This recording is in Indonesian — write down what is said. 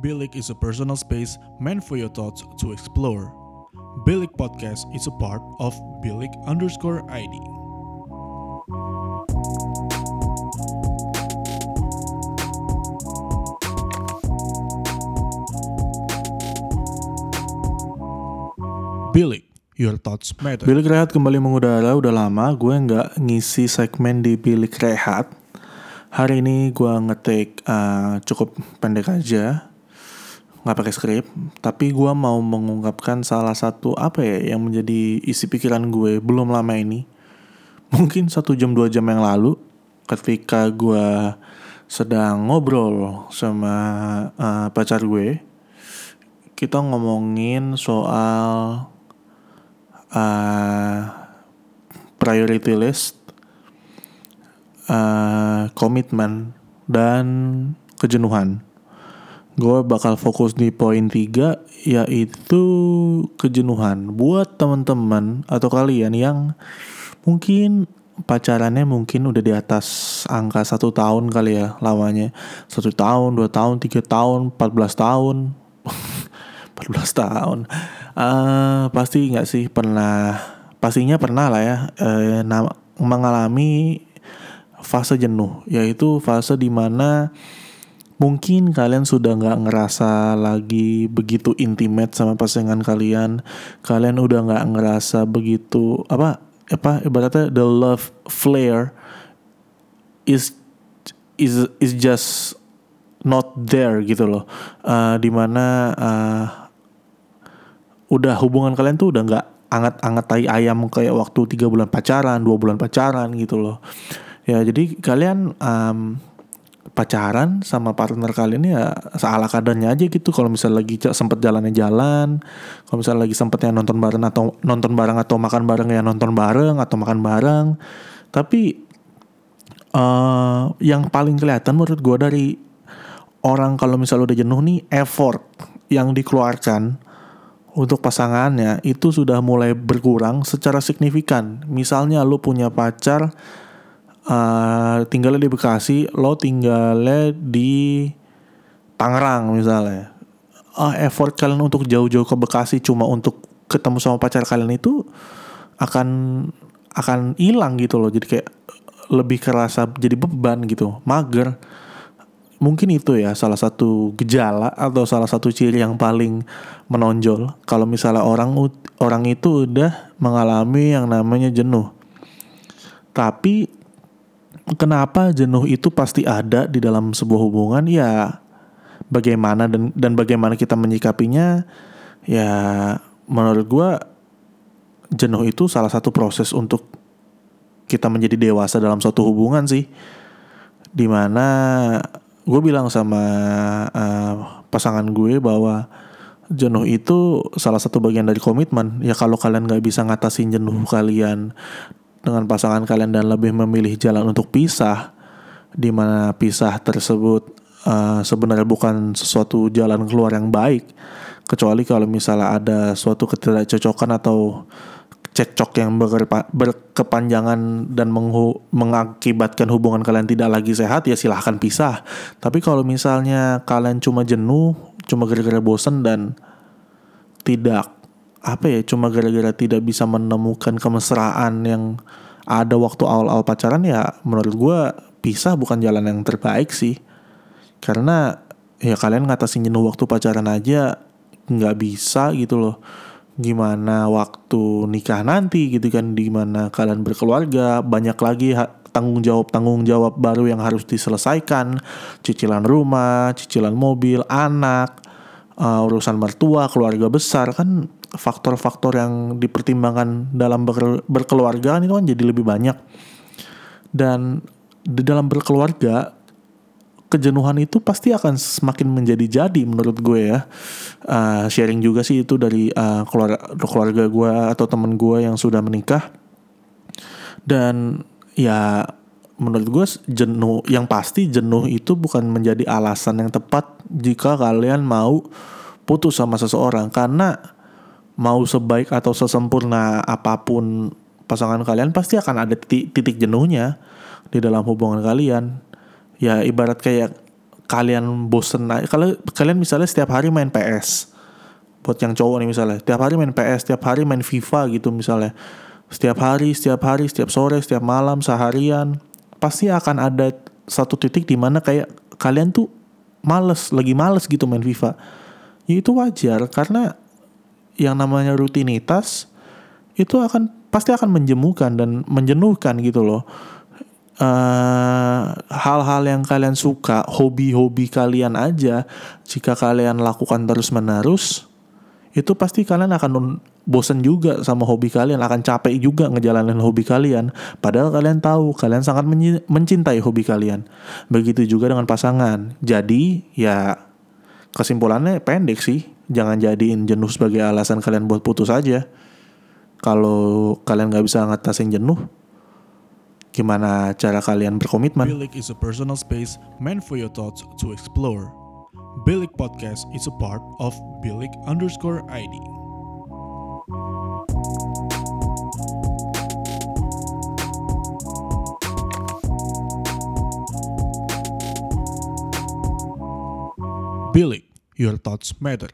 Bilik is a personal space meant for your thoughts to explore. Bilik Podcast is a part of Bilik underscore ID. Bilik, your thoughts matter. Bilik Rehat kembali mengudara udah lama gue nggak ngisi segmen di Bilik Rehat. Hari ini gue ngetik uh, cukup pendek aja, nggak pakai skrip. Tapi gue mau mengungkapkan salah satu apa ya yang menjadi isi pikiran gue belum lama ini. Mungkin satu jam dua jam yang lalu, ketika gue sedang ngobrol sama uh, pacar gue, kita ngomongin soal uh, priority list, uh, komitmen, dan kejenuhan. Gue bakal fokus di poin tiga yaitu kejenuhan. Buat teman-teman atau kalian yang mungkin pacarannya mungkin udah di atas angka satu tahun kali ya lamanya. Satu tahun dua tahun tiga tahun 14 tahun. 14 tahun. Uh, pasti nggak sih pernah pastinya pernah lah ya uh, mengalami fase jenuh yaitu fase di mana mungkin kalian sudah nggak ngerasa lagi begitu intimate sama pasangan kalian. Kalian udah nggak ngerasa begitu apa apa ibaratnya the love flare is is is just not there gitu loh. Uh, di mana uh, udah hubungan kalian tuh udah nggak anget-anget tai ayam kayak waktu tiga bulan pacaran dua bulan pacaran gitu loh. Ya jadi kalian um, pacaran sama partner kalian ya seala kadarnya aja gitu. Kalau misalnya lagi sempet jalannya jalan kalau misalnya lagi sempetnya nonton bareng atau nonton bareng atau makan bareng ya nonton bareng atau makan bareng. Tapi uh, yang paling kelihatan menurut gue dari orang kalau misalnya udah jenuh nih effort yang dikeluarkan untuk pasangannya itu sudah mulai berkurang secara signifikan. Misalnya lo punya pacar uh, tinggalnya di Bekasi, lo tinggalnya di Tangerang misalnya. Uh, effort kalian untuk jauh-jauh ke Bekasi cuma untuk ketemu sama pacar kalian itu akan akan hilang gitu loh. Jadi kayak lebih kerasa jadi beban gitu, mager. Mungkin itu ya salah satu gejala atau salah satu ciri yang paling menonjol kalau misalnya orang orang itu udah mengalami yang namanya jenuh. Tapi kenapa jenuh itu pasti ada di dalam sebuah hubungan? Ya bagaimana dan dan bagaimana kita menyikapinya? Ya menurut gue jenuh itu salah satu proses untuk kita menjadi dewasa dalam suatu hubungan sih. Di mana gue bilang sama uh, pasangan gue bahwa jenuh itu salah satu bagian dari komitmen. Ya kalau kalian nggak bisa ngatasin jenuh kalian dengan pasangan kalian dan lebih memilih jalan untuk pisah di mana pisah tersebut uh, sebenarnya bukan sesuatu jalan keluar yang baik. Kecuali kalau misalnya ada suatu ketidakcocokan atau cekcok yang berkepanjangan dan mengakibatkan hubungan kalian tidak lagi sehat ya silahkan pisah. Tapi kalau misalnya kalian cuma jenuh cuma gara-gara bosen dan tidak apa ya cuma gara-gara tidak bisa menemukan kemesraan yang ada waktu awal-awal pacaran ya menurut gue pisah bukan jalan yang terbaik sih. Karena ya kalian ngatasin jenuh waktu pacaran aja nggak bisa gitu loh. Gimana waktu nikah nanti gitu kan gimana kalian berkeluarga banyak lagi tanggung jawab tanggung jawab baru yang harus diselesaikan. Cicilan rumah cicilan mobil anak uh, urusan mertua keluarga besar kan faktor-faktor yang dipertimbangkan dalam ber, berkeluarga itu kan jadi lebih banyak. Dan di dalam berkeluarga kejenuhan itu pasti akan semakin menjadi jadi menurut gue ya. Uh, sharing juga sih itu dari uh, keluarga keluarga gue atau temen gue yang sudah menikah. Dan ya menurut gue jenuh yang pasti jenuh itu bukan menjadi alasan yang tepat jika kalian mau putus sama seseorang. Karena mau sebaik atau sesempurna apa pun pasangan kalian pasti akan ada titik, titik jenuhnya di dalam hubungan kalian. Ya ibarat kayak kalian bosen kalau kalian misalnya setiap hari main PS buat yang cowok nih misalnya setiap hari main PS setiap hari main FIFA gitu misalnya. Setiap hari setiap hari setiap sore setiap malam seharian pasti akan ada satu titik di mana kayak kalian tuh males lagi males gitu main FIFA. Ya itu wajar karena yang namanya rutinitas itu akan pasti akan menjemukan dan menjenuhkan gitu loh. Hal hal-hal yang kalian suka, hobi-hobi kalian aja, jika kalian lakukan terus-menerus, itu pasti kalian akan bosen juga sama hobi kalian, akan capek juga ngejalanin hobi kalian. Padahal kalian tahu, kalian sangat mencintai hobi kalian. Begitu juga dengan pasangan. Jadi, ya kesimpulannya pendek sih. Jangan jadiin jenuh sebagai alasan kalian buat putus aja. Kalau kalian nggak bisa ngatasin jenuh, gimana cara kalian berkomitmen. Bilik is a personal space meant for your thoughts to explore. Bilik Podcast is a part of Bilik underscore ID. Bilik, your thoughts matter.